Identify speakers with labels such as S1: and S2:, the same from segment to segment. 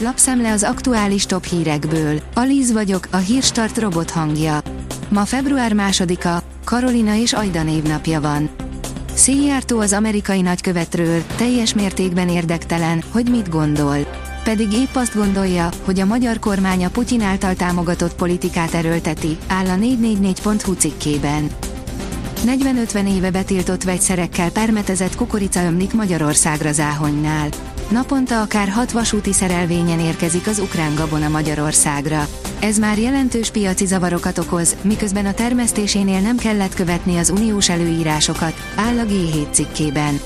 S1: Lapszemle az aktuális top hírekből. Alíz vagyok, a hírstart robot hangja. Ma február másodika, Karolina és Ajda névnapja van. Szijjártó az amerikai nagykövetről, teljes mértékben érdektelen, hogy mit gondol. Pedig épp azt gondolja, hogy a magyar kormány a Putyin által támogatott politikát erőlteti, áll a 444.hu cikkében. 40-50 éve betiltott vegyszerekkel permetezett kukorica ömlik Magyarországra Záhonynál. Naponta akár 6 vasúti szerelvényen érkezik az ukrán gabona Magyarországra. Ez már jelentős piaci zavarokat okoz, miközben a termesztésénél nem kellett követni az uniós előírásokat, áll a G7 cikkében.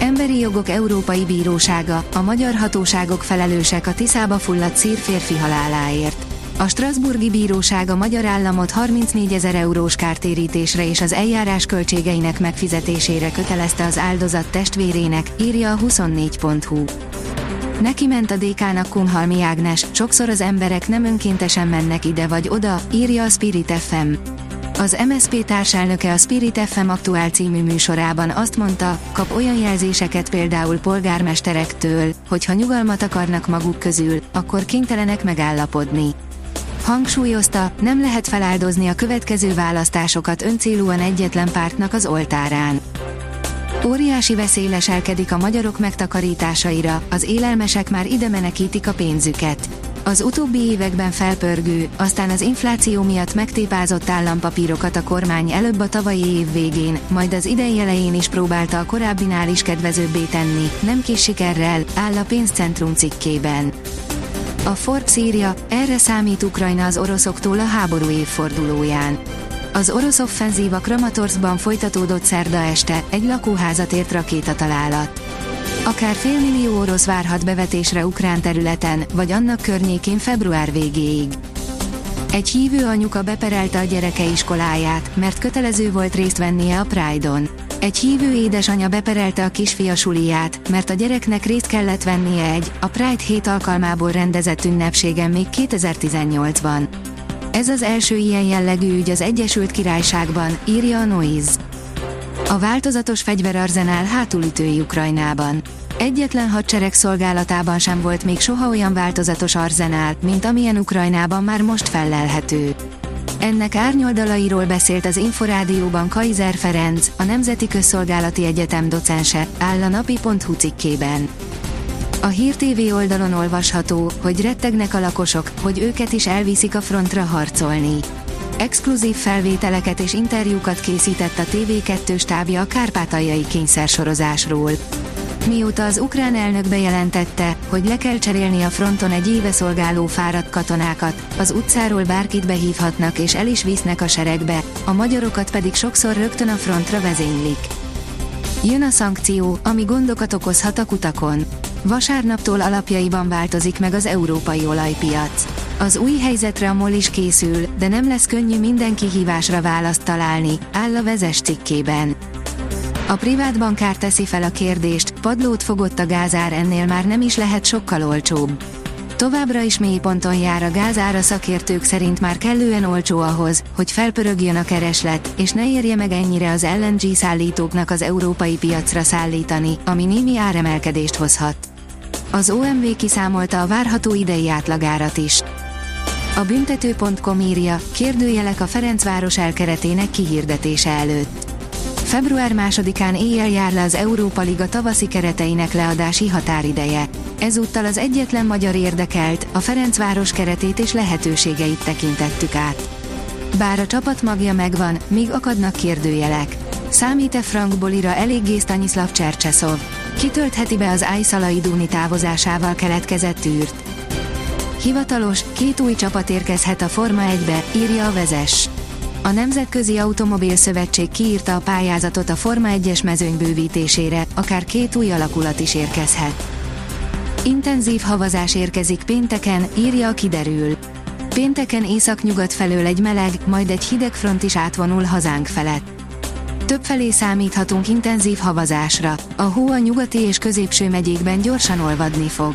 S1: Emberi Jogok Európai Bírósága, a magyar hatóságok felelősek a Tiszába fulladt szír férfi haláláért. A Strasburgi Bíróság a magyar államot 34 ezer eurós kártérítésre és az eljárás költségeinek megfizetésére kötelezte az áldozat testvérének, írja a 24.hu. Neki ment a DK-nak Kunhalmi Ágnes, sokszor az emberek nem önkéntesen mennek ide vagy oda, írja a Spirit FM. Az MSP társelnöke a Spirit FM aktuál című műsorában azt mondta, kap olyan jelzéseket például polgármesterektől, hogy ha nyugalmat akarnak maguk közül, akkor kénytelenek megállapodni. Hangsúlyozta, nem lehet feláldozni a következő választásokat öncélúan egyetlen pártnak az oltárán. Óriási veszély leselkedik a magyarok megtakarításaira, az élelmesek már ide menekítik a pénzüket. Az utóbbi években felpörgő, aztán az infláció miatt megtépázott állampapírokat a kormány előbb a tavalyi év végén, majd az idei elején is próbálta a korábbinál is kedvezőbbé tenni, nem kis sikerrel, áll a pénzcentrum cikkében. A Forbes írja, erre számít Ukrajna az oroszoktól a háború évfordulóján. Az orosz offenzíva Kramatorskban folytatódott szerda este, egy lakóházat ért rakétatalálat. Akár félmillió orosz várhat bevetésre ukrán területen, vagy annak környékén február végéig. Egy hívő anyuka beperelte a gyereke iskoláját, mert kötelező volt részt vennie a Pride-on. Egy hívő édesanya beperelte a kisfia suliát, mert a gyereknek részt kellett vennie egy, a Pride hét alkalmából rendezett ünnepségen még 2018-ban. Ez az első ilyen jellegű ügy az Egyesült Királyságban, írja a Noise. A változatos fegyverarzenál hátulütői Ukrajnában. Egyetlen hadsereg szolgálatában sem volt még soha olyan változatos arzenál, mint amilyen Ukrajnában már most fellelhető. Ennek árnyoldalairól beszélt az Inforádióban Kaiser Ferenc, a Nemzeti Közszolgálati Egyetem docense, áll a napi.hu cikkében. A Hír TV oldalon olvasható, hogy rettegnek a lakosok, hogy őket is elviszik a frontra harcolni. Exkluzív felvételeket és interjúkat készített a TV2 stábja a kárpátaljai kényszersorozásról. Mióta az ukrán elnök bejelentette, hogy le kell cserélni a fronton egy éve szolgáló fáradt katonákat, az utcáról bárkit behívhatnak és el is visznek a seregbe, a magyarokat pedig sokszor rögtön a frontra vezénylik. Jön a szankció, ami gondokat okozhat a kutakon. Vasárnaptól alapjaiban változik meg az európai olajpiac. Az új helyzetre a MOL is készül, de nem lesz könnyű minden kihívásra választ találni, áll a vezes cikkében. A privát bankár teszi fel a kérdést, padlót fogott a gázár ennél már nem is lehet sokkal olcsóbb. Továbbra is mélyponton jár a gázára szakértők szerint már kellően olcsó ahhoz, hogy felpörögjön a kereslet, és ne érje meg ennyire az LNG szállítóknak az európai piacra szállítani, ami némi áremelkedést hozhat. Az OMV kiszámolta a várható idei átlagárat is. A büntető.com írja, kérdőjelek a Ferencváros elkeretének kihirdetése előtt. Február másodikán éjjel jár le az Európa Liga tavaszi kereteinek leadási határideje. Ezúttal az egyetlen magyar érdekelt, a Ferencváros keretét és lehetőségeit tekintettük át. Bár a csapat magja megvan, még akadnak kérdőjelek. Számít-e Frank Bolira eléggé Stanislav Csercseszov? Kitöltheti be az Ájszalai Dúni távozásával keletkezett űrt? Hivatalos, két új csapat érkezhet a Forma 1-be, írja a vezes. A Nemzetközi Automobil Szövetség kiírta a pályázatot a Forma 1-es mezőny bővítésére, akár két új alakulat is érkezhet. Intenzív havazás érkezik pénteken, írja a kiderül. Pénteken északnyugat felől egy meleg, majd egy hideg front is átvonul hazánk felett. Többfelé számíthatunk intenzív havazásra, a hó a nyugati és középső megyékben gyorsan olvadni fog.